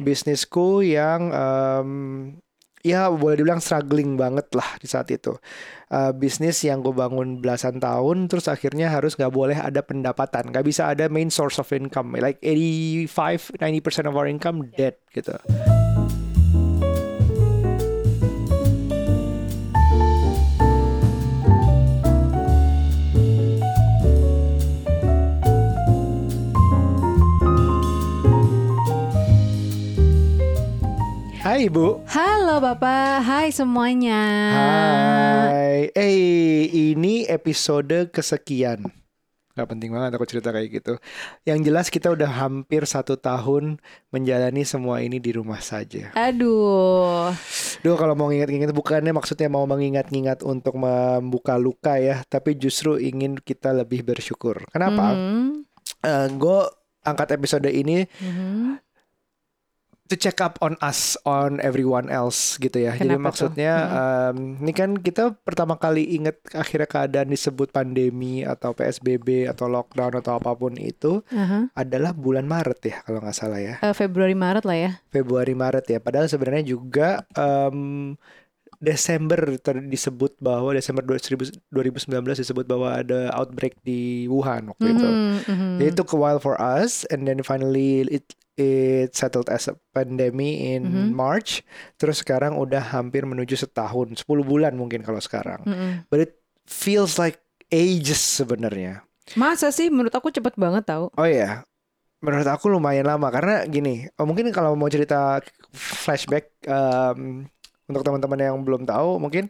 bisnisku yang um, ya boleh dibilang struggling banget lah di saat itu. Uh, bisnis yang gue bangun belasan tahun, terus akhirnya harus nggak boleh ada pendapatan, nggak bisa ada main source of income, like 85-90% of our income dead gitu. Hai Ibu. Halo Bapak, hai semuanya. Hai. Eh, ini episode kesekian. Gak penting banget aku cerita kayak gitu. Yang jelas kita udah hampir satu tahun menjalani semua ini di rumah saja. Aduh. Duh kalau mau ngingat-ngingat bukannya maksudnya mau mengingat-ingat untuk membuka luka ya, tapi justru ingin kita lebih bersyukur. Kenapa? Mhm. Eh, gue angkat episode ini Mhm. To check up on us on everyone else gitu ya. Jadi Kenapa tuh? maksudnya em, ini kan kita pertama kali inget akhirnya keadaan disebut pandemi atau PSBB atau lockdown atau apa pun itu Aha. adalah bulan Maret ya kalau nggak salah ya. Eh, Februari Maret lah ya. Februari Maret ya. Padahal sebenarnya juga em, Desember disebut bahwa Desember 2000 2019 disebut bahwa ada outbreak di Wuhan waktu itu. Mhm, mhm. It took a while for us, and then finally it it settled as a pandemic in Mhm. March. Terus sekarang udah hampir menuju setahun, 10 bulan mungkin kalau sekarang. Mhm. But it feels like ages sebenarnya. Masa sih menurut aku cepet banget tau. Oh iya, menurut aku lumayan lama karena gini. oh, mungkin kalau mau cerita flashback em, untuk teman-teman yang belum tahu, mungkin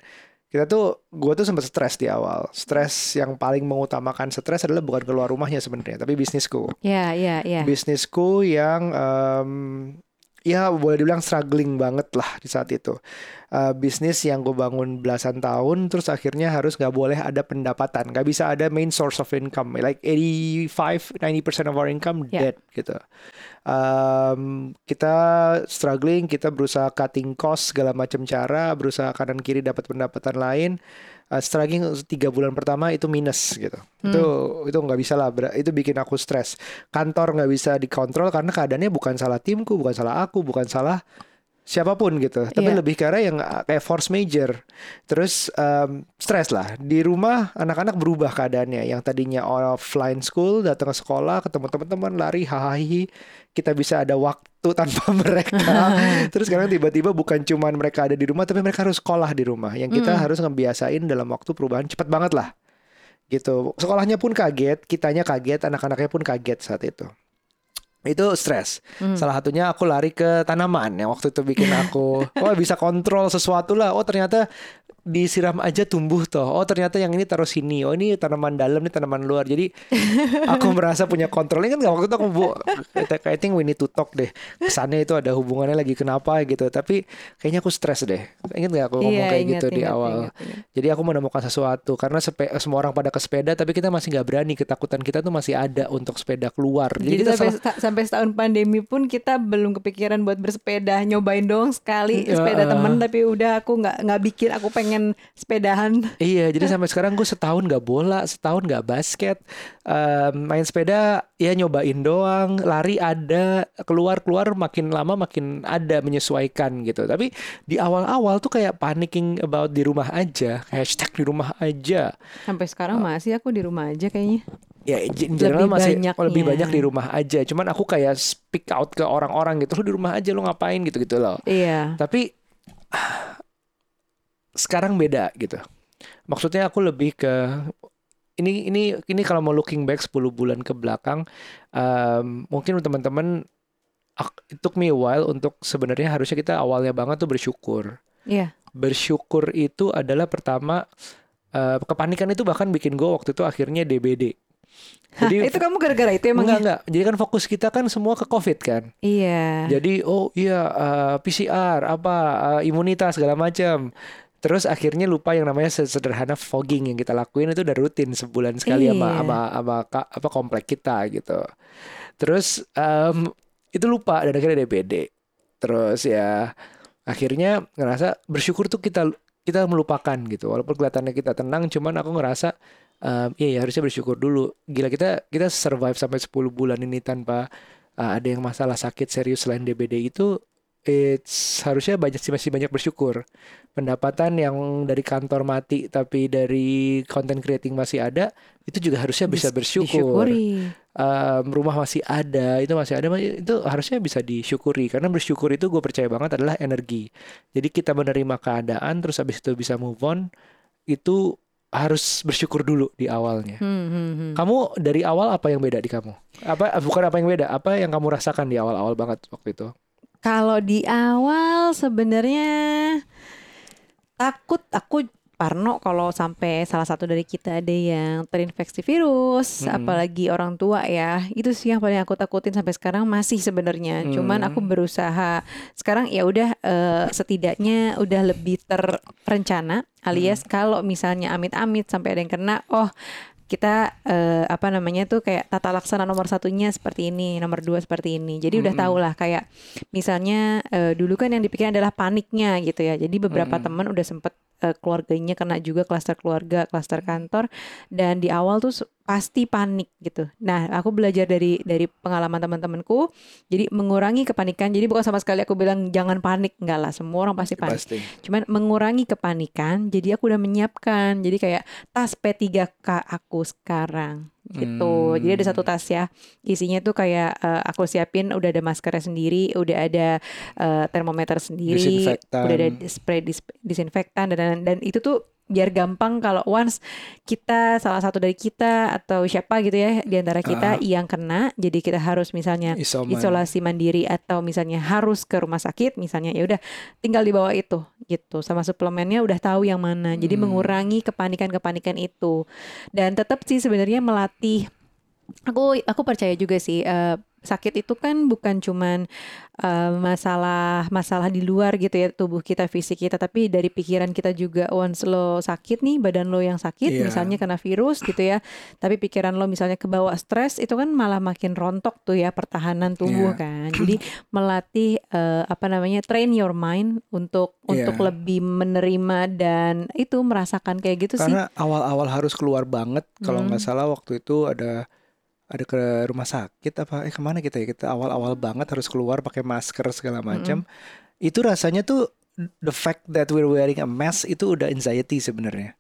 kita tuh gue tuh sempat stres di awal. Stres yang paling mengutamakan stres adalah bukan keluar rumahnya sebenarnya, tapi bisnisku. Ya, ya, ya. bisnisku yang em, ya boleh dibilang struggling banget lah di saat itu. Eh, bisnis yang gue bangun belasan tahun, terus akhirnya harus nggak boleh ada pendapatan, nggak bisa ada main source of income, like 85-90% of our income Ya. dead gitu. Em, kita struggling, kita berusaha cutting cost segala macam cara, berusaha kanan kiri dapat pendapatan lain. Eh, struggling tiga bulan pertama itu minus gitu. Itu itu nggak bisa lah, itu bikin aku stres. Kantor nggak bisa dikontrol karena keadaannya bukan salah timku, bukan salah aku, bukan salah siapa pun gitu. Tapi Iya. lebih ke arah yang uh, kayak force major. Terus em, stres lah. Di rumah anak-anak berubah keadaannya. Yang tadinya offline school, datang ke sekolah, ketemu teman-teman, lari, hahaha. Kita bisa ada waktu tanpa mereka. Terus sekarang tiba-tiba bukan cuman mereka ada di rumah, tapi mereka harus sekolah di rumah. Yang kita Mm. harus ngebiasain dalam waktu perubahan cepet banget lah. Gitu. Sekolahnya pun kaget, kitanya kaget, anak-anaknya pun kaget saat itu. Itu stres. Hmm. Salah satunya aku lari ke tanaman yang waktu itu bikin aku, oh bisa kontrol sesuatu lah. Oh ternyata disiram aja tumbuh toh. Oh ternyata yang ini taruh sini. Oh ini tanaman dalam, ini tanaman luar. Jadi aku merasa punya kontrol. Ini kan nggak waktu itu aku bu, I think we need to talk deh. Kesannya itu ada hubungannya lagi kenapa gitu. Tapi kayaknya aku stres deh. Ingat nggak aku ngomong Iya, kayak ingat, gitu di ingat, awal. ingat, ingat. Jadi aku menemukan sesuatu karena sepe- semua orang pada ke sepeda, tapi kita masih nggak berani. Ketakutan kita tuh masih ada untuk sepeda keluar. Jadi kita sampai salah- sampai setahun pandemi pun kita belum kepikiran buat bersepeda, nyobain doang sekali sepeda eh. temen tapi udah aku nggak nggak bikin aku pengen sepedahan. Iya, jadi sampai sekarang gue setahun nggak bola, setahun nggak basket, Em, main sepeda ya nyobain doang, lari ada, keluar keluar makin lama makin ada menyesuaikan gitu. Tapi di awal-awal tuh kayak panicking about di rumah aja, hashtag di rumah aja. Sampai sekarang masih aku di rumah aja kayaknya. Ya in general Lebih masih banyaknya. lebih banyak di rumah aja. Cuman aku kayak speak out ke orang-orang gitu, lu di rumah aja lu ngapain gitu-gitu loh. Iya. Tapi sekarang beda gitu. Maksudnya aku lebih ke ini ini ini kalau mau looking back 10 bulan ke belakang em, mungkin teman-teman it took me a while untuk sebenarnya harusnya kita awalnya banget tuh bersyukur. Iya. Bersyukur itu adalah pertama eh, kepanikan itu bahkan bikin gue waktu itu akhirnya DBD. Hah, itu kamu gara-gara itu enggak emangnya? enggak. Jadi kan fokus kita kan semua ke COVID kan. Iya. Jadi oh iya eh, PCR apa eh, imunitas segala macam. Terus akhirnya lupa yang namanya sederhana fogging yang kita lakuin itu udah rutin sebulan sekali sama Iya. sama sama apa komplek kita gitu. Terus em, itu lupa dan akhirnya DPD. Terus ya akhirnya ngerasa bersyukur tuh kita kita melupakan gitu. Walaupun kelihatannya kita tenang, cuman aku ngerasa em, iya ya harusnya bersyukur dulu. Gila kita kita survive sampai 10 bulan ini tanpa uh, ada yang masalah sakit serius selain DBD itu it's harusnya banyak sih masih banyak bersyukur. Pendapatan yang dari kantor mati tapi dari content creating masih ada itu juga harusnya bisa bersyukur. disyukuri. um, rumah masih ada itu masih ada itu harusnya bisa disyukuri. Karena bersyukur itu gue percaya banget adalah energi. Jadi kita menerima keadaan terus habis itu bisa move on itu harus bersyukur dulu di awalnya. Hmm, hmm, hmm. kamu dari awal apa yang beda di kamu? Apa bukan apa yang beda apa yang kamu rasakan di awal-awal banget waktu itu Kalau di awal sebenarnya takut aku Parno kalau sampai salah satu dari kita ada yang terinfeksi virus, Mm-mm. apalagi orang tua ya, itu sih yang paling aku takutin sampai sekarang masih sebenarnya. Cuman aku Hmm. berusaha sekarang ya udah eh, setidaknya udah lebih terencana, alias kalau misalnya amit-amit sampai ada yang kena, oh kita eh, apa namanya tuh kayak tata laksana nomor satunya seperti ini, nomor dua seperti ini. Jadi udah Mm-mm. tau lah kayak misalnya eh, dulu kan yang dipikirkan adalah paniknya gitu ya. Jadi beberapa Mm-mm. teman udah sempet eh, keluarganya kena juga klaster keluarga, klaster kantor dan di awal tuh pasti panik gitu. Nah, aku belajar dari dari pengalaman teman-temanku. Jadi mengurangi kepanikan. Jadi bukan sama sekali aku bilang jangan panik, enggak lah. Semua orang pasti panik. pasti Cuman mengurangi kepanikan. Jadi aku udah menyiapkan. Jadi kayak tas P3K aku sekarang gitu. Jadi ada satu Hmm. tas ya. Isinya tuh kayak eh, aku siapin udah ada maskernya sendiri, udah ada eh, termometer sendiri, udah ada spray dis- disinfektan dan, dan dan itu tuh biar gampang kalau once kita salah satu dari kita atau siapa gitu ya di antara kita Ah. yang kena, jadi kita harus misalnya isoman isolasi mandiri atau misalnya harus ke rumah sakit misalnya ya udah tinggal dibawa itu gitu sama suplemennya udah tahu yang mana jadi Hmm. mengurangi kepanikan-kepanikan itu dan tetap sih sebenarnya melatih aku aku percaya juga sih eh, sakit itu kan bukan cuman eh, masalah masalah di luar gitu ya tubuh kita fisik kita tapi dari pikiran kita juga once lo sakit nih badan lo yang sakit Iya. misalnya kena virus gitu ya tapi pikiran lo misalnya kebawa stres itu kan malah makin rontok tuh ya pertahanan tubuh Iya. kan jadi melatih eh, apa namanya train your mind untuk Iya. untuk lebih menerima dan itu merasakan kayak gitu sih karena awal-awal harus keluar banget kalau nggak Hmm. salah waktu itu ada ada ke rumah sakit apa? Eh ke mana kita ya? Kita awal-awal banget harus keluar pakai masker segala macam. Itu rasanya tuh the fact that we're wearing a mask itu udah anxiety sebenarnya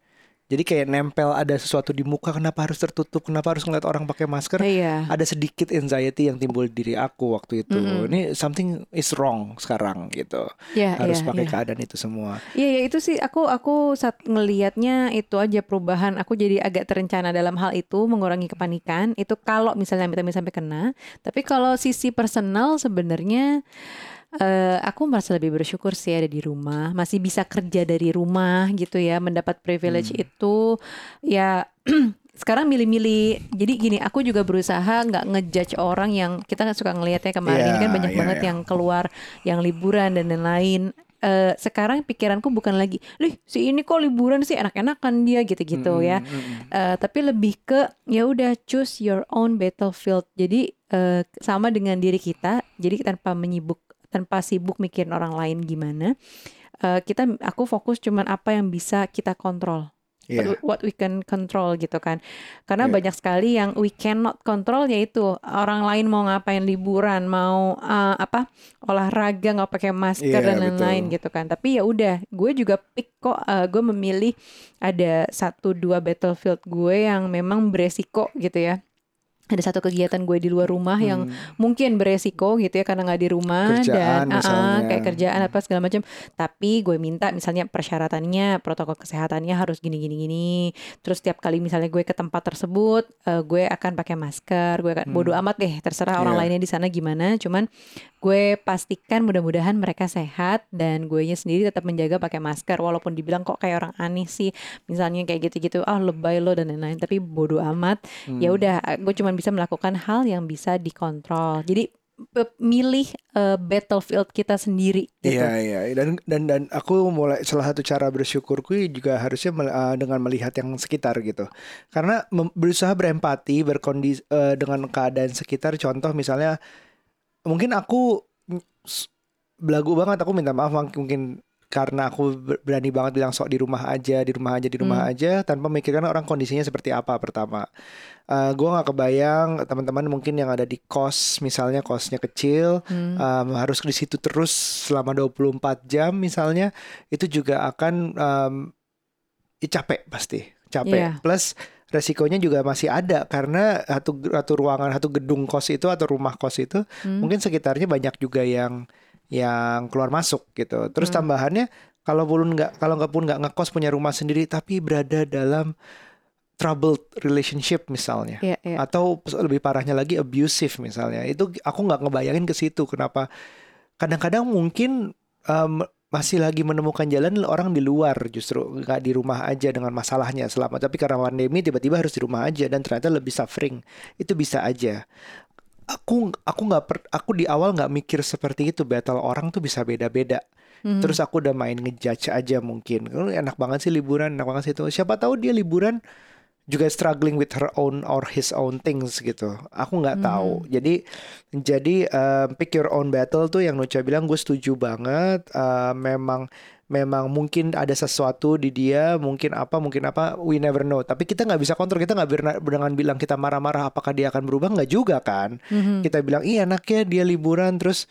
jadi kayak nempel ada sesuatu di muka kenapa harus tertutup kenapa harus ngeliat orang pakai masker iya ada sedikit anxiety yang timbul di diri aku waktu itu Mm-mm. ini something is wrong sekarang gitu Iya, harus iya, pakai iya. keadaan itu semua Iya, ya itu sih aku aku saat ngelihatnya itu aja perubahan. Aku jadi agak terencana dalam hal itu mengurangi kepanikan. Itu kalau misalnya amit-amit sampai kena. Tapi kalau sisi personal sebenarnya eh, aku merasa lebih bersyukur sih ada di rumah, masih bisa kerja dari rumah gitu ya, mendapat privilege Hmm. itu ya sekarang milih-milih. Jadi gini, aku juga berusaha nggak ngejudge orang yang kita kan suka ngelihatnya kemarin ini kan Iya, banyak iya, banget iya. yang keluar, yang liburan dan lain-lain. Eh, sekarang pikiranku bukan lagi, lih si ini kok liburan sih enak-enakan dia gitu-gitu ya. Mm-mm, mm-mm. Eh, tapi lebih ke ya udah choose your own battlefield. Jadi eh, sama dengan diri kita. Jadi tanpa menyibuk, tanpa sibuk mikirin orang lain gimana. eh, kita aku fokus cuman apa yang bisa kita kontrol. Iya. What, we can control gitu kan. Karena Iya. banyak sekali yang we cannot control yaitu orang lain mau ngapain liburan, mau eh, apa olahraga nggak pakai masker Iya, dan lain-lain gitu kan. Tapi ya udah, gue juga pick kok eh, gue memilih ada satu dua battlefield gue yang memang beresiko gitu ya. Ada satu kegiatan gue di luar rumah yang Hmm. mungkin beresiko gitu ya karena nggak di rumah Kerjaan dan misalnya. kayak kerjaan apa segala macam. Tapi gue minta misalnya persyaratannya, protokol kesehatannya harus gini gini gini. Terus tiap kali misalnya gue ke tempat tersebut, eh, gue akan pakai masker. Gue akan Hmm. bodo amat deh, terserah orang Iya. lainnya di sana gimana. Cuman gue pastikan mudah-mudahan mereka sehat dan gue sendiri tetap menjaga pakai masker walaupun dibilang kok kayak orang aneh sih misalnya kayak gitu-gitu ah lebay lo dan lain-lain tapi bodo amat ya Hmm. udah gue cuma bisa melakukan hal yang bisa dikontrol. Jadi milih eh, battlefield kita sendiri gitu. Iya iya. Dan dan dan aku mulai salah satu cara bersyukurku juga harusnya eh, dengan melihat yang sekitar gitu. Karena berusaha berempati berkondisi eh, dengan keadaan sekitar. Contoh misalnya mungkin aku mm, belagu banget. Aku minta maaf mungkin karena aku ber- berani banget bilang sok di rumah aja, di rumah aja, di rumah Hmm. aja tanpa memikirkan orang kondisinya seperti apa pertama. Eh gue nggak kebayang teman-teman mungkin yang ada di kos misalnya kosnya kecil Hmm. em, harus di situ terus selama 24 jam misalnya itu juga akan ya capek pasti capek Iya. plus resikonya juga masih ada karena satu satu ruangan satu gedung kos itu atau rumah kos itu Hmm. mungkin sekitarnya banyak juga yang yang keluar masuk gitu. Terus Hmm. tambahannya kalau pun nggak kalau nggak pun nggak ngekos punya rumah sendiri tapi berada dalam troubled relationship misalnya. Iya, iya. atau lebih parahnya lagi abusive misalnya. Itu aku nggak ngebayangin ke situ kenapa. Kadang-kadang mungkin em, masih lagi menemukan jalan orang di luar justru nggak di rumah aja dengan masalahnya selama tapi karena pandemi tiba-tiba harus di rumah aja dan ternyata lebih suffering. Itu bisa aja aku aku nggak per- aku di awal nggak mikir seperti itu. Battle orang tuh bisa beda-beda. Mhm. terus aku udah main ngejudge aja mungkin. "Oh, enak banget sih liburan enak banget sih itu. Siapa tahu dia liburan juga struggling with her own or his own things gitu. Aku nggak tahu. Jadi jadi eh, pick your own battle tuh yang Nucha bilang gue setuju banget. Eh, memang memang mungkin ada sesuatu di dia, mungkin apa, mungkin apa, we never know. Tapi kita nggak bisa kontrol. Kita nggak dengan bilang kita marah-marah apakah dia akan berubah nggak juga kan? Mhm. Kita bilang iya enaknya dia liburan terus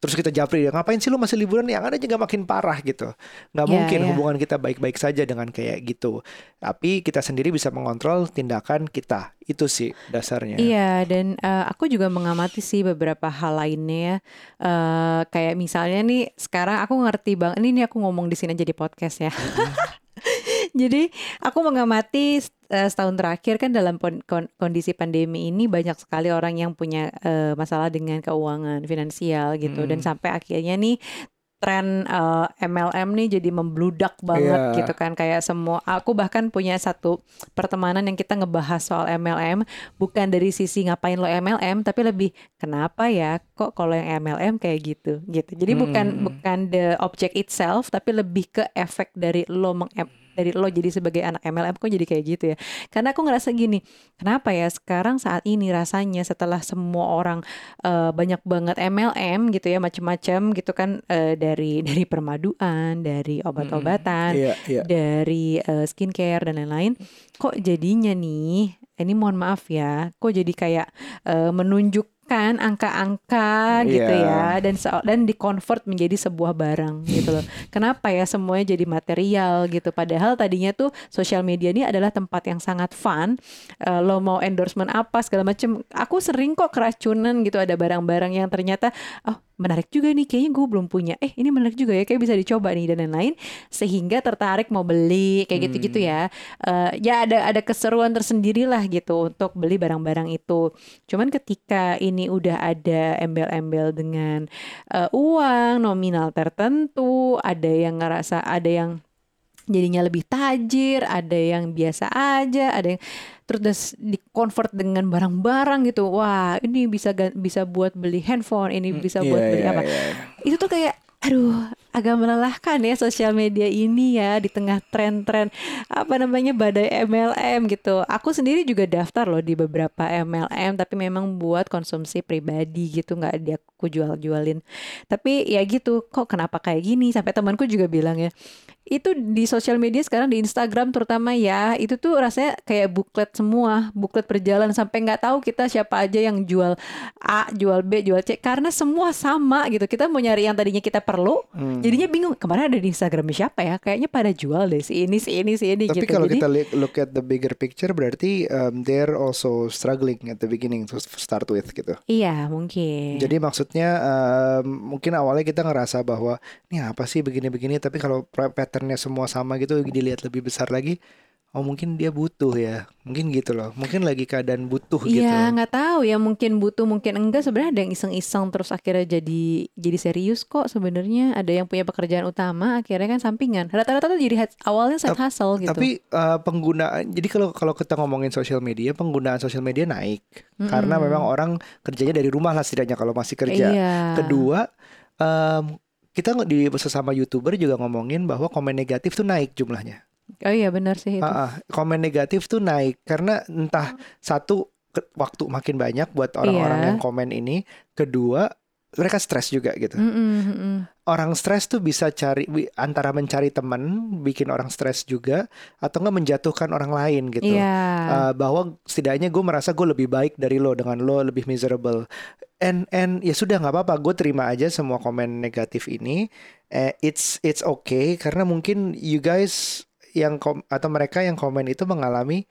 terus kita japri dia ngapain sih lu masih liburan yang ada juga makin parah gitu nggak Ya, mungkin ya. hubungan kita baik-baik saja dengan kayak gitu tapi kita sendiri bisa mengontrol tindakan kita itu sih dasarnya Iya, dan eh, aku juga mengamati sih beberapa hal lainnya ya. Eh, kayak misalnya nih, sekarang aku ngerti bang, ini nih aku ngomong di sini jadi podcast ya. Jadi aku mengamati eh, setahun terakhir kan dalam kondisi pandemi ini banyak sekali orang yang punya eh, masalah dengan keuangan finansial gitu, dan Mm. sampai akhirnya nih tren eh, MLM nih jadi membludak banget Iya. gitu kan kayak semua aku bahkan punya satu pertemanan yang kita ngebahas soal MLM bukan dari sisi ngapain lo MLM tapi lebih kenapa ya kok kalau yang MLM kayak gitu gitu jadi bukan Hmm. bukan the object itself tapi lebih ke efek dari lo meng dari lo jadi sebagai anak MLM kok jadi kayak gitu ya? Karena aku ngerasa gini kenapa ya sekarang saat ini rasanya setelah semua orang eh, banyak banget MLM gitu ya macem-macem gitu kan eh, dari dari permaduan dari obat-obatan iya iya. dari eh, skincare dan lain-lain kok jadinya nih ini mohon maaf ya kok jadi kayak eh, menunjukkan angka-angka gitu Iya. ya. Dan dan dikonvert menjadi sebuah barang gitu loh. Kenapa ya semuanya jadi material gitu? Padahal tadinya tuh sosial media ini adalah tempat yang sangat fun. Eh, lo mau endorsement apa segala macem. Aku sering kok keracunan gitu ada barang-barang yang ternyata oh menarik juga nih kayaknya gue belum punya. Eh ini menarik juga ya kayak bisa dicoba nih dan lain-lain sehingga tertarik mau beli kayak gitu-gitu ya. Eh, ya ada ada keseruan tersendiri lah gitu untuk beli barang-barang itu. Cuman ketika ini udah ada embel-embel dengan eh, uang nominal tertentu ada yang ngerasa ada yang jadinya lebih tajir, ada yang biasa aja, ada yang terus das- di-convert dengan barang-barang gitu. Wah, ini bisa bisa buat beli handphone, ini bisa buat Iya, beli iya, apa. iya. Itu tuh kayak aduh, agak melelahkan ya sosial media ini ya di tengah tren-tren apa namanya badai MLM gitu. Aku sendiri juga daftar loh di beberapa MLM tapi memang buat konsumsi pribadi gitu nggak dia aku jual-jualin. Tapi ya gitu, kok kenapa kayak gini? Sampai temanku juga bilang ya, itu di sosial media sekarang di Instagram terutama ya, itu tuh rasanya kayak buklet semua, buklet perjalanan sampai nggak tahu kita siapa aja yang jual A, jual B, jual C karena semua sama gitu. Kita mau nyari yang tadinya kita perlu, Hmm. Jadinya bingung kemarin ada di Instagram siapa ya? Kayaknya pada jual deh si ini, si ini, si ini Tapi gitu. kalau Jadi kita li- look at the bigger picture berarti um, they're also struggling at the beginning to start with gitu. iya mungkin. Jadi maksudnya um, mungkin awalnya kita ngerasa bahwa ini apa sih begini-begini tapi kalau patternnya semua sama gitu dilihat lebih besar lagi oh mungkin dia butuh ya. Mungkin gitu loh. Mungkin lagi keadaan butuh gitu Iya nggak tahu ya mungkin butuh mungkin enggak. Sebenarnya ada yang iseng-iseng terus akhirnya jadi jadi serius kok sebenarnya. Ada yang punya pekerjaan utama akhirnya kan sampingan. Rata-rata tuh jadi awalnya side hustle gitu. Tapi uh, penggunaan jadi kalau kalau kita ngomongin sosial media penggunaan sosial media naik. Karena memang orang kerjanya dari rumah lah setidaknya kalau masih kerja. iya. Kedua um, kita di sesama youtuber juga ngomongin bahwa komen negatif tuh naik jumlahnya. Oh iya benar sih itu Ah, ah, komen negatif tuh naik karena entah satu ke- waktu makin banyak buat orang-orang Iya. yang komen ini, kedua mereka stres juga gitu. Mm, mm, mm. Orang stres tuh bisa cari antara mencari teman, bikin orang stres juga, atau nggak menjatuhkan orang lain gitu. Iya. Uh, bahwa setidaknya gue merasa gue lebih baik dari lo dengan lo lebih miserable. And and ya sudah nggak apa-apa, gue terima aja semua komen negatif ini. Eh, it's it's okay karena mungkin you guys yang kom atau mereka yang komen itu mengalami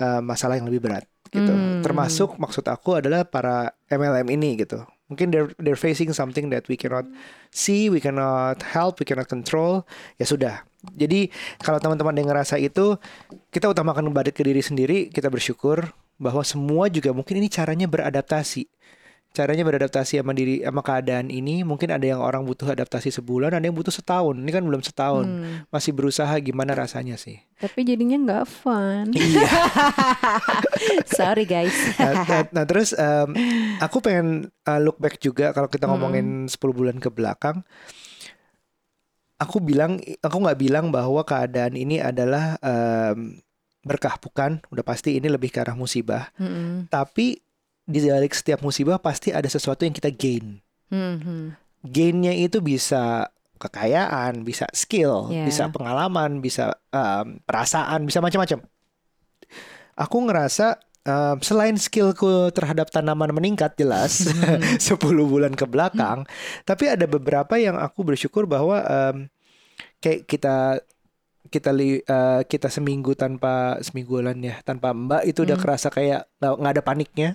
uh, masalah yang lebih berat gitu. Hmm. Termasuk maksud aku adalah para MLM ini gitu. Mungkin they're they're facing something that we cannot see, we cannot help, we cannot control. Ya sudah. Jadi kalau teman-teman yang ngerasa itu, kita utamakan balik ke diri sendiri, kita bersyukur bahwa semua juga mungkin ini caranya beradaptasi. Caranya beradaptasi sama diri sama keadaan ini, mungkin ada yang orang butuh adaptasi sebulan, ada yang butuh setahun. Ini kan belum setahun. Hmm. Masih berusaha gimana rasanya sih? Tapi jadinya nggak fun. Iya. Sorry guys. Nah, nah- nah, terus em, aku pengen uh, look back juga kalau kita ngomongin 10 bulan ke belakang. Aku bilang, aku nggak bilang bahwa keadaan ini adalah em, berkah bukan, udah pasti ini lebih ke arah musibah. Mm-mm. Tapi di balik setiap musibah pasti ada sesuatu yang kita gain. Mhm. Gainnya itu bisa kekayaan, bisa skill, Yeah. bisa pengalaman, bisa em, perasaan, bisa macam-macam. Aku ngerasa em, selain skillku terhadap tanaman meningkat jelas 10 bulan ke belakang, tapi ada beberapa yang aku bersyukur bahwa em, kayak kita kita li, eh, kita seminggu tanpa semingguan ya tanpa Mbak itu udah Hmm. kerasa kayak nggak nggak ada paniknya,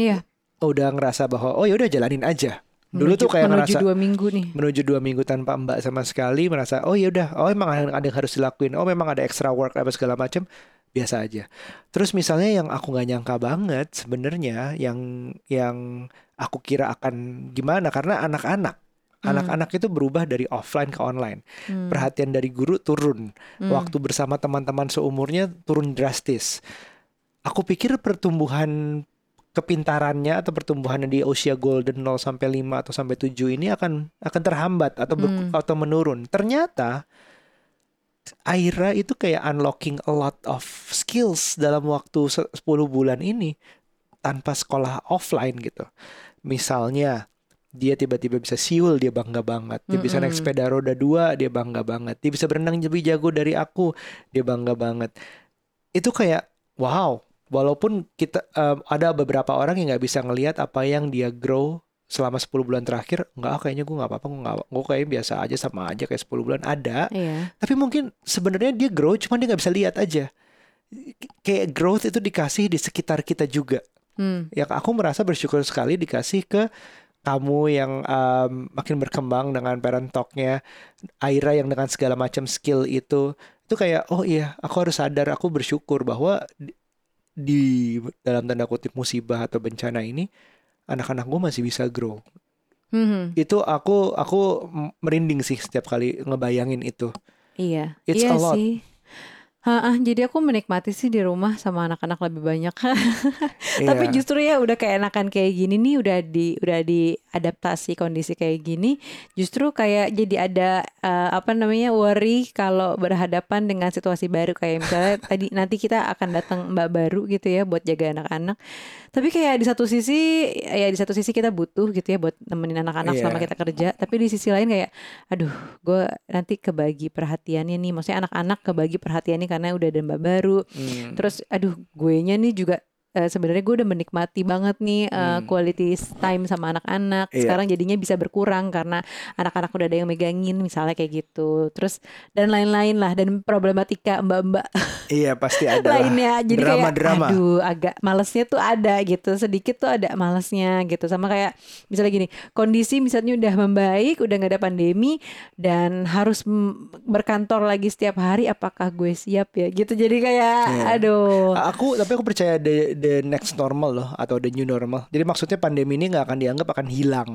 Iya. udah ngerasa bahwa oh ya udah jalanin aja. Dulu Menuju- tuh kayak menuju ngerasa dua minggu nih. menuju dua minggu tanpa mbak sama sekali merasa oh ya udah oh emang ada, ada yang harus dilakuin oh memang ada extra work apa segala macam biasa aja terus misalnya yang aku nggak nyangka banget sebenarnya yang yang aku kira akan gimana karena anak-anak Hmm. anak-anak itu berubah dari offline ke online Hmm. perhatian dari guru turun Hmm. waktu bersama teman-teman seumurnya turun drastis aku pikir pertumbuhan kepintarannya atau pertumbuhannya di usia golden 0 sampai 5 atau sampai 7 ini akan akan terhambat atau ber- Hmm. atau menurun. Ternyata Aira itu kayak unlocking a lot of skills dalam waktu se- 10 bulan ini tanpa sekolah offline gitu. Misalnya dia tiba-tiba bisa siul dia bangga banget. Dia bisa naik sepeda roda dua dia bangga banget. Dia bisa berenang lebih jago dari aku dia bangga banget. Itu kayak wow. Walaupun kita em, ada beberapa orang yang nggak bisa ngelihat apa yang dia grow selama 10 bulan terakhir, nggak ah, kayaknya gue nggak apa-apa, gue nggak, gue kayak biasa aja sama aja kayak 10 bulan ada. Iya. Tapi mungkin sebenarnya dia grow, cuman dia nggak bisa lihat aja. Kayak growth itu dikasih di sekitar kita juga. Hmm. Yang aku merasa bersyukur sekali dikasih ke kamu yang um, makin berkembang dengan parent talknya, Aira yang dengan segala macam skill itu, itu kayak oh iya, aku harus sadar, aku bersyukur bahwa di, dalam tanda kutip musibah atau bencana ini, anak-anak gue masih bisa grow. Mhm. Itu aku aku merinding sih setiap kali ngebayangin itu. Iya. It's iya a lot. sih. Ha, jadi aku menikmati sih di rumah sama anak-anak lebih banyak. Tapi Iya. justru ya udah keenakan kayak gini nih udah di udah diadaptasi kondisi kayak gini, justru kayak jadi ada eh, apa namanya worry kalau berhadapan dengan situasi baru kayak misalnya tadi nanti kita akan datang mbak baru gitu ya buat jaga anak-anak. Tapi kayak di satu sisi ya di satu sisi kita butuh gitu ya buat nemenin anak-anak Iya. selama kita kerja, tapi di sisi lain kayak aduh gue nanti kebagi perhatiannya nih, maksudnya anak-anak kebagi perhatiannya karena udah ada mbak baru. Hmm. Terus aduh gue nya nih juga eh, sebenarnya gue udah menikmati banget nih eh, Hmm. quality time sama anak-anak. Iya. Sekarang jadinya bisa berkurang karena anak-anak udah ada yang megangin misalnya kayak gitu. Terus dan lain-lain lah dan problematika mbak-mbak Iya pasti ada lainnya. Jadi kayak Drama-drama. aduh agak malesnya tuh ada gitu. Sedikit tuh ada malesnya gitu. Sama kayak misalnya gini, kondisi misalnya udah membaik, udah nggak ada pandemi dan harus berkantor lagi setiap hari apakah gue siap ya gitu. Jadi kayak Iya. aduh. Aku tapi aku percaya the the next normal loh atau the new normal. Jadi maksudnya pandemi ini nggak akan dianggap akan hilang.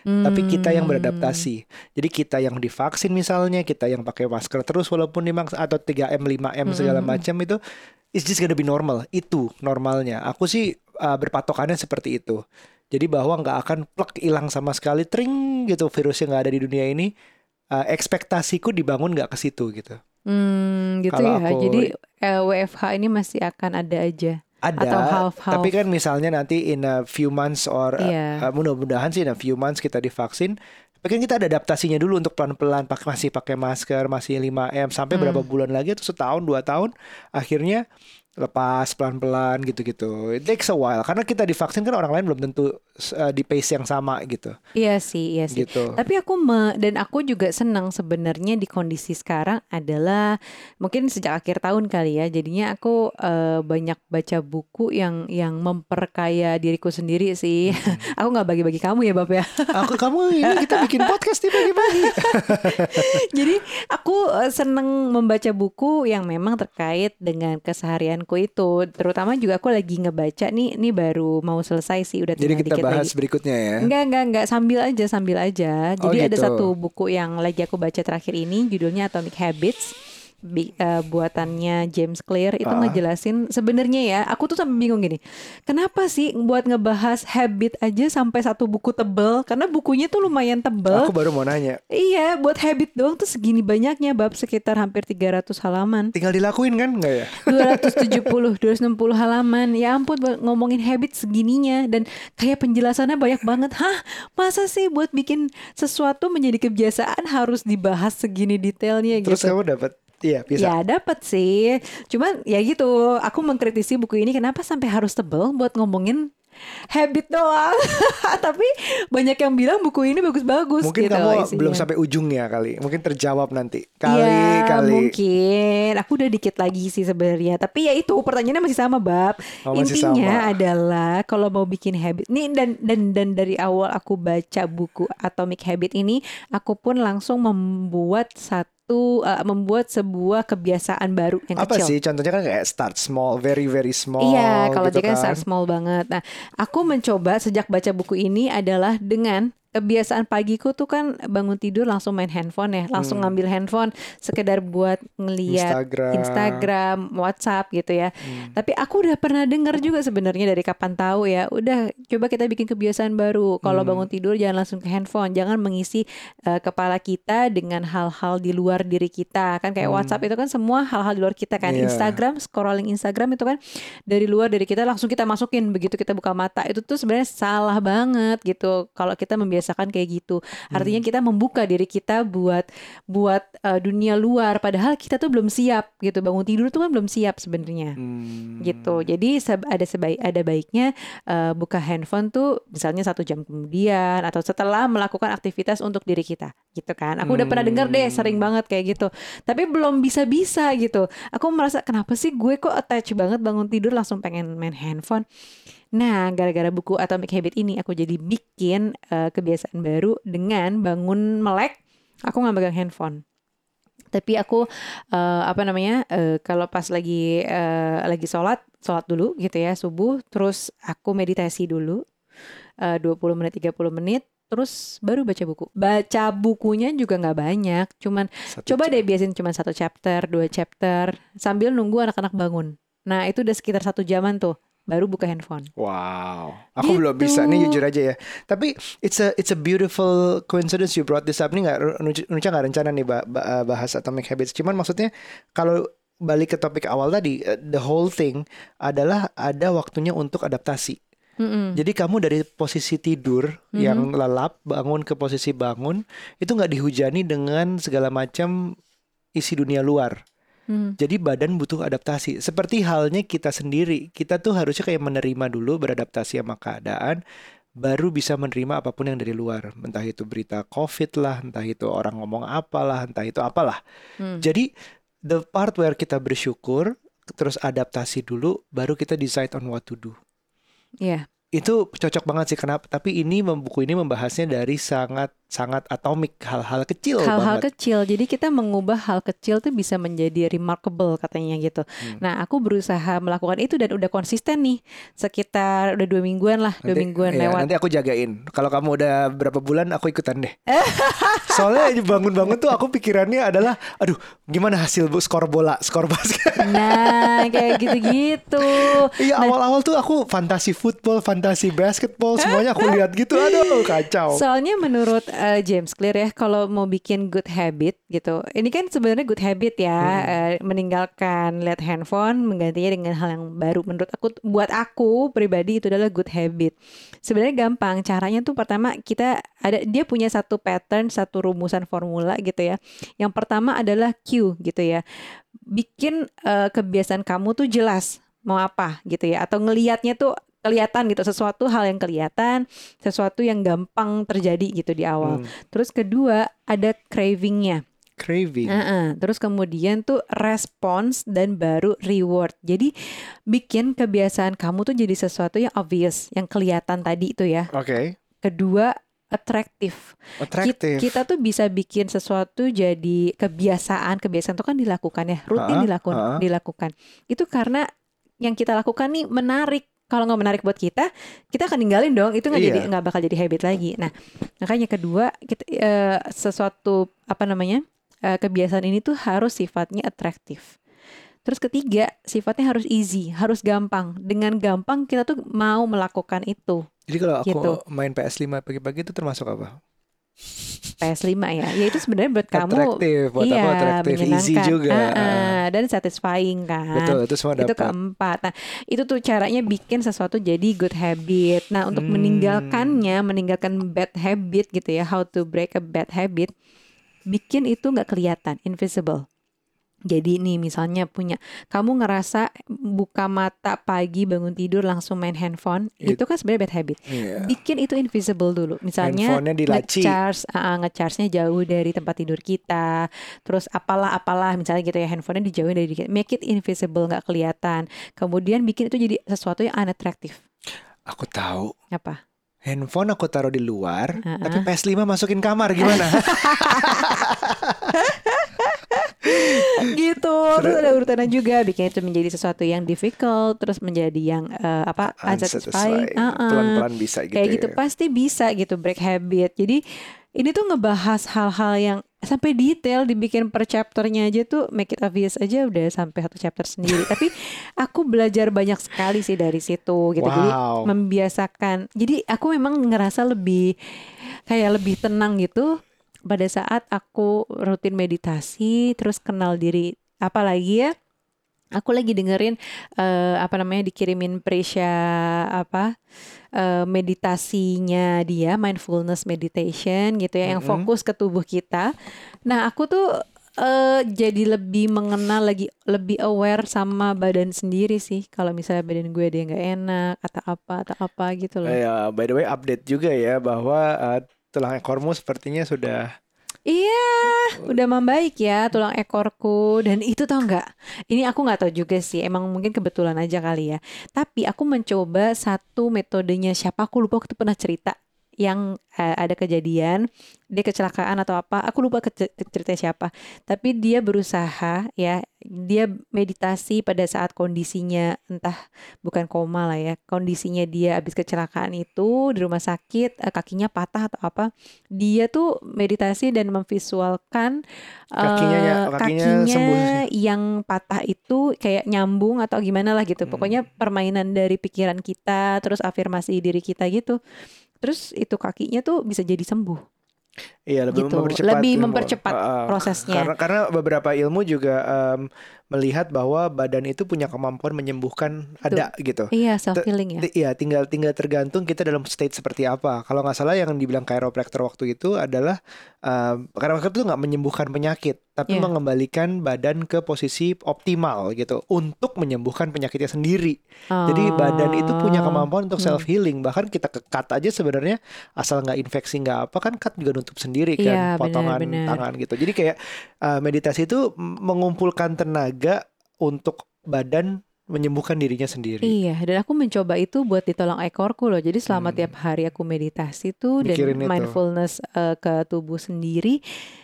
Tapi kita yang Hmm. beradaptasi. Jadi kita yang divaksin misalnya, kita yang pakai masker terus walaupun dimaks atau 3M, 5M segala Hmm. macam itu it's just gonna be normal. Itu normalnya. Aku sih uh, berpatokannya seperti itu. Jadi bahwa nggak akan plek hilang sama sekali tring gitu virus yang nggak ada di dunia ini. Uh, ekspektasiku dibangun nggak ke situ gitu. Hmm, gitu Kalau ya. aku- Jadi eh, WFH ini masih akan ada aja. Ada, atau half half. tapi kan misalnya nanti in a few months or uh, Iya. uh, mudah-mudahan sih in a few months kita divaksin. Tapi kan kita ada adaptasinya dulu untuk pelan-pelan pakai masih pakai masker, masih 5M sampai Hmm. berapa bulan lagi atau setahun, dua tahun, akhirnya lepas pelan-pelan gitu-gitu. It takes a while karena kita divaksin kan orang lain belum tentu uh, di pace yang sama gitu. Iya sih, iya sih. Gitu. Tapi aku me, dan aku juga senang sebenarnya di kondisi sekarang adalah mungkin sejak akhir tahun kali ya. Jadinya aku eh, banyak baca buku yang yang memperkaya diriku sendiri sih. Hmm. aku nggak bagi-bagi kamu ya, Bab ya. Aku kamu ini kita bikin podcast nih pagi-pagi. Jadi aku eh, seneng membaca buku yang memang terkait dengan keseharianku itu. Terutama juga aku lagi ngebaca nih, ini baru mau selesai sih, udah Jadi kita dikit bahas lagi. berikutnya ya. Enggak, enggak, enggak. Sambil aja, sambil aja. Oh, Jadi ada gitu. satu buku yang lagi aku baca terakhir ini, judulnya Atomic Habits. Bi- eh, buatannya James Clear itu Ah. ngejelasin sebenarnya ya aku tuh sampai bingung gini kenapa sih buat ngebahas habit aja sampai satu buku tebel? Karena bukunya tuh lumayan tebel. Aku baru mau nanya. iya buat habit doang tuh segini banyaknya bab sekitar hampir 300 halaman. Tinggal dilakuin kan? Enggak ya? 270 260 halaman. Ya ampun ngomongin habit segininya dan kayak penjelasannya banyak banget. Hah? Masa sih buat bikin sesuatu menjadi kebiasaan harus dibahas segini detailnya Terus gitu? kamu dapat iya bisa. Ya dapat sih, cuman ya gitu. Aku mengkritisi buku ini kenapa sampai harus tebel buat ngomongin habit doang. Tapi banyak yang bilang buku ini bagus-bagus. Mungkin gitu kamu isinya. belum sampai ujungnya kali. Mungkin terjawab nanti. Kali ya, kali. mungkin. Aku udah dikit lagi sih sebenarnya. Tapi ya itu pertanyaannya masih sama, Bab. Oh, masih Intinya sama. adalah kalau mau bikin habit. Nih dan dan dan dari awal aku baca buku Atomic Habit ini, aku pun langsung membuat satu eh, membuat sebuah kebiasaan baru yang Apa kecil. sih? Contohnya kan kayak start small, very very small. Iya, kalau gitu dia kan kan. start small banget. Nah, aku mencoba sejak baca buku ini adalah dengan kebiasaan pagiku tuh kan bangun tidur langsung main handphone ya, langsung Hmm. ngambil handphone sekedar buat ngeliat Instagram. Instagram, WhatsApp gitu ya. Hmm. Tapi aku udah pernah dengar juga sebenarnya dari kapan tahu ya. Udah coba kita bikin kebiasaan baru. Kalau Hmm. bangun tidur jangan langsung ke handphone, jangan mengisi eh, kepala kita dengan hal-hal di luar diri kita. Kan kayak Hmm. WhatsApp itu kan semua hal-hal di luar kita kan. Iya. Instagram, scrolling Instagram itu kan dari luar dari kita langsung kita masukin begitu kita buka mata. Itu tuh sebenarnya salah banget gitu. Kalau kita membiasakan kayak gitu. Hmm. Artinya kita membuka diri kita buat buat eh, dunia luar padahal kita tuh belum siap gitu. Bangun tidur tuh kan belum siap sebenarnya Hmm. gitu. Jadi ada sebaik ada baiknya eh, buka handphone tuh misalnya satu jam kemudian atau setelah melakukan aktivitas untuk diri kita, gitu kan. Aku udah pernah dengar deh Hmm. sering banget kayak gitu. Tapi belum bisa-bisa gitu. Aku merasa kenapa sih gue kok attach banget bangun tidur langsung pengen main handphone. Nah, gara-gara buku Atomic Habit ini aku jadi bikin eh, kebiasaan baru dengan bangun melek aku nggak megang handphone. Tapi aku eh, apa namanya eh, kalau pas lagi eh, lagi sholat sholat dulu gitu ya subuh terus aku meditasi dulu eh, 20 menit 30 menit terus baru baca buku baca bukunya juga nggak banyak cuman Satu coba jam. deh biasin cuma satu chapter dua chapter sambil nunggu anak-anak bangun nah itu udah sekitar satu jaman tuh baru buka handphone Wow, aku Gitu. belum bisa nih jujur aja ya. Tapi it's a it's a beautiful coincidence you brought this up. Ini nggak Nuca nggak rencana nih uh, bahas atomic habits. Cuman maksudnya kalau balik ke topik awal tadi, uh, the whole thing adalah ada waktunya untuk adaptasi. Mm-mm. Jadi kamu dari posisi tidur Mhm. yang lelap bangun ke posisi bangun itu nggak dihujani dengan segala macam isi dunia luar. Mm. Jadi badan butuh adaptasi. Seperti halnya kita sendiri, kita tuh harusnya kayak menerima dulu, beradaptasi sama keadaan, baru bisa menerima apa pun yang dari luar. Entah itu berita COVID lah, entah itu orang ngomong apalah, entah itu apalah. Mm. Jadi the part where kita bersyukur, terus adaptasi dulu, baru kita decide on what to do. Iya. Itu cocok banget sih kenapa? Tapi ini buku ini membahasnya dari sangat sangat atomik, hal-hal kecil hal-hal kecil. Jadi kita mengubah hal kecil tuh bisa menjadi remarkable katanya gitu. Hmm. Nah, aku berusaha melakukan itu dan udah konsisten nih. Sekitar udah dua mingguan lah, dua Nanti- mingguan iya, lewat. Nanti aku jagain. Kalau kamu udah berapa bulan, aku ikutan deh. Soalnya bangun-bangun tuh aku pikirannya adalah, aduh, gimana hasil bu skor bola, skor basket. Nah, kayak gitu-gitu. Iya awal-awal tuh aku fantasi football, fantasi fantasi basketball semuanya aku lihat gitu aduh kacau Soalnya menurut eh, James Clear ya, kalau mau bikin good habit gitu, ini kan sebenarnya good habit ya, eh, meninggalkan lihat handphone, menggantinya dengan hal yang baru. Menurut aku, buat aku pribadi itu adalah good habit. Sebenarnya gampang, caranya tuh pertama kita ada dia punya satu pattern, satu rumusan formula gitu ya. Yang pertama adalah Q gitu ya, bikin eh, kebiasaan kamu tuh jelas mau apa gitu ya, atau ngelihatnya tuh kelihatan gitu sesuatu hal yang kelihatan sesuatu yang gampang terjadi gitu di awal. Hmm. terus kedua ada cravingnya. Craving? Heeh. terus kemudian tuh respons dan baru reward. Jadi bikin kebiasaan kamu tuh jadi sesuatu yang obvious yang kelihatan tadi itu ya. Oke. Kedua atraktif Kit- atraktif kita tuh bisa bikin sesuatu jadi kebiasaan. Kebiasaan itu kan dilakukan ya rutin dilakukan dilakukan. Itu karena yang kita lakukan nih menarik kalau nggak menarik buat kita kita akan ninggalin dong. Itu nggak Iya. jadi nggak bakal jadi habit lagi. Nah makanya kedua kita eh, sesuatu apa namanya eh, kebiasaan ini tuh harus sifatnya atraktif. Terus ketiga sifatnya harus easy harus gampang. Dengan gampang kita tuh mau melakukan itu. Jadi kalau aku gitu. main PS5 pagi-pagi itu termasuk apa PS5 ya. Ya itu sebenarnya buat kamu atraktif buat iya, aku atraktif easy juga Ah, ah, dan satisfying kan. betul itu semua Itu dapat keempat. Nah, itu tuh caranya bikin sesuatu jadi good habit. Nah, untuk Hmm. meninggalkannya, meninggalkan bad habit gitu ya, how to break a bad habit, bikin itu nggak kelihatan, invisible. Jadi nih misalnya punya kamu ngerasa buka mata pagi bangun tidur langsung main handphone, It- itu kan sebenarnya bad habit. Iya. Bikin itu invisible dulu. Misalnya ngecharge uh, ngecharge-nya jauh dari tempat tidur kita terus apalah apalah misalnya gitu ya handphonenya dijauhin dari kita make it invisible nggak kelihatan kemudian bikin itu jadi sesuatu yang unattractive aku tahu apa handphone aku taruh di luar Uh-uh. tapi PS5 masukin kamar gimana gitu terus ada urutannya juga bikin itu menjadi sesuatu yang difficult terus menjadi yang uh, apa unsatisfying Unsatisfying. Uh-uh. pelan-pelan bisa gitu kayak gitu ya. pasti bisa gitu break habit jadi ini tuh ngebahas hal-hal yang sampai detail dibikin per chapternya aja tuh make it obvious aja udah sampai satu chapter sendiri tapi aku belajar banyak sekali sih dari situ gitu jadi Wow. membiasakan jadi aku memang ngerasa lebih kayak lebih tenang gitu pada saat aku rutin meditasi terus kenal diri apalagi ya? Aku lagi dengerin eh, apa namanya dikirimin Presya apa eh, meditasinya dia mindfulness meditation gitu ya yang Mm-mm. fokus ke tubuh kita. Nah aku tuh eh, jadi lebih mengenal lagi lebih aware sama badan sendiri sih. Kalau misalnya badan gue dia nggak enak atau apa atau apa gitu loh. Ya, by the way update juga ya bahwa uh, tulang ekormu sepertinya sudah Iya, udah membaik ya tulang ekorku dan itu tau nggak? Ini aku nggak tahu juga sih, emang mungkin kebetulan aja kali ya. Tapi aku mencoba satu metodenya siapa aku lupa waktu pernah cerita yang eh, ada kejadian dia kecelakaan atau apa aku lupa ke ceritanya siapa tapi dia berusaha ya dia meditasi pada saat kondisinya entah bukan koma lah ya kondisinya dia habis kecelakaan itu di rumah sakit eh, kakinya patah atau apa dia tuh meditasi dan memvisualkan eh, Kakinya ya- kakinya sembuh. yang patah itu kayak nyambung atau gimana lah gitu Hmm. pokoknya permainan dari pikiran kita terus afirmasi diri kita gitu terus itu kakinya tuh bisa jadi sembuh iya lebih Gitu, mempercepat lebih ilmu. mempercepat Uh, uh, prosesnya. Karena karena beberapa ilmu juga um, melihat bahwa badan itu punya kemampuan menyembuhkan ada gitu. iya self healing ya Iya, tinggal tinggal tergantung kita dalam state seperti apa. Kalau nggak salah yang dibilang chiropractor waktu itu adalah um, chiropractor itu nggak menyembuhkan penyakit, tapi Iya. mengembalikan badan ke posisi optimal gitu untuk menyembuhkan penyakitnya sendiri. Jadi badan itu punya Oh. kemampuan untuk Hmm. self healing. Bahkan kita ke cut aja sebenarnya asal nggak infeksi nggak apa kan cut juga nutup sendiri Iya, kan potongan benar-benar. tangan gitu. Jadi kayak uh, meditasi itu mengumpulkan tenaga untuk badan menyembuhkan dirinya sendiri. Iya, dan aku mencoba itu buat ditolong ekorku loh. Jadi selama Hmm. tiap hari aku meditasi tuh dan Mikirin itu. mindfulness eh, ke tubuh sendiri,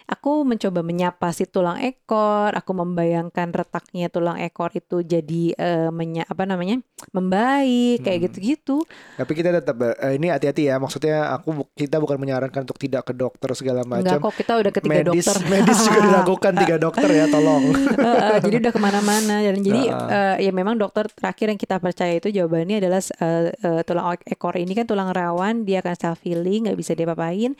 aku mencoba menyapa si tulang ekor, aku membayangkan retaknya tulang ekor itu jadi uh, menya, apa namanya membaik kayak Hmm. gitu-gitu. Tapi kita tetap eh, ini hati-hati ya. Maksudnya aku kita bukan menyarankan untuk tidak ke dokter segala Enggak macam. kok kita udah ketiga medis dokter. medis juga dilakukan tiga dokter ya tolong. Heeh, jadi udah ke mana-mana dan jadi eh, ya memang dokter terakhir yang kita percaya itu jawabannya adalah eh, eh, tulang ek- ekor ini kan tulang rawan dia akan self healing nggak bisa diapa-apain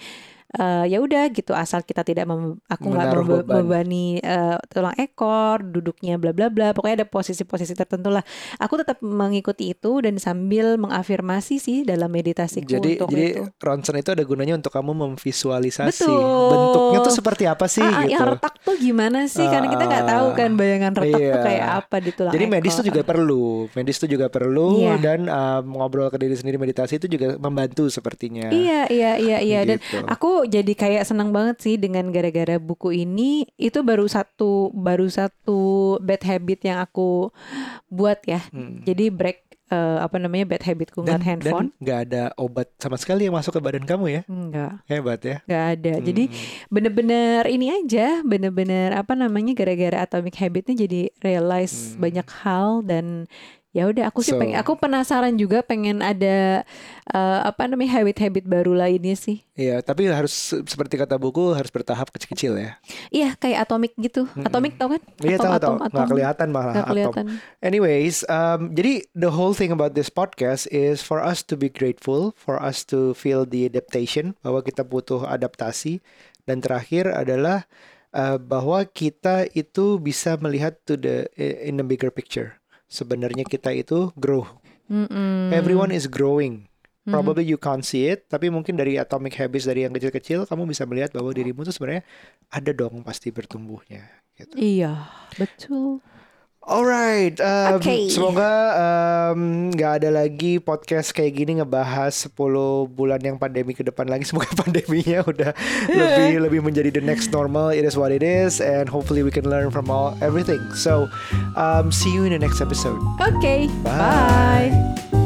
Eh, ya udah gitu asal kita tidak mem- aku nggak membebani eh, tulang ekor duduknya bla bla bla pokoknya ada posisi-posisi tertentu lah aku tetap mengikuti itu dan sambil mengafirmasi sih dalam meditasiku Jadi untuk jadi itu ronsen itu ada gunanya untuk kamu memvisualisasi Betul. bentuknya tuh seperti apa sih ah, ah, gitu. yang retak tuh gimana sih karena kita nggak tahu kan bayangan retak tuh Iya. kayak apa di tulang Jadi medis ekor. tuh juga perlu, medis tuh juga perlu Iya. dan um, ngobrol ke diri sendiri meditasi itu juga membantu sepertinya. Iya, iya, iya, iya. Dan Gitu. aku jadi kayak senang banget sih dengan gara-gara buku ini. Itu baru satu, baru satu bad habit yang aku buat ya. Hmm. Jadi break eh, apa namanya bad habitku ngeliat handphone. dan nggak ada obat sama sekali yang masuk ke badan kamu ya, Enggak, hebat ya. enggak ada. Jadi Hmm. bener-bener ini aja, bener-bener apa namanya gara-gara atomic habitnya jadi realize Hmm. banyak hal dan ya udah aku sih So- pengen, aku penasaran juga pengen ada eh, apa namanya habit-habit baru lainnya sih. Iya, tapi harus se- seperti kata buku harus bertahap kecil-kecil ya. Iya kayak atomik gitu. Atomik tau kan? Iya tahu tahu, atom, nggak kelihatan malah Nggak atom. kelihatan. Anyways, um, jadi the whole thing about this podcast is for us to be grateful, for us to feel the adaptation, bahwa kita butuh adaptasi, dan terakhir adalah uh, bahwa kita itu bisa melihat to the in the bigger picture. Sebenarnya kita itu grow. Mm-mm. Everyone is growing. Probably you can't see it, tapi mungkin dari atomic habits dari yang kecil-kecil kamu bisa melihat bahwa dirimu tuh sebenarnya ada dong pasti bertumbuhnya. Gitu. Iya, betul. Alright, um, Oke. semoga um, nggak ada lagi podcast kayak gini ngebahas 10 bulan yang pandemi ke depan lagi. Semoga pandeminya udah lebih lebih menjadi the next normal. It is what it is, and hopefully we can learn from all everything. So, um, see you in the next episode. Oke, Bye. bye.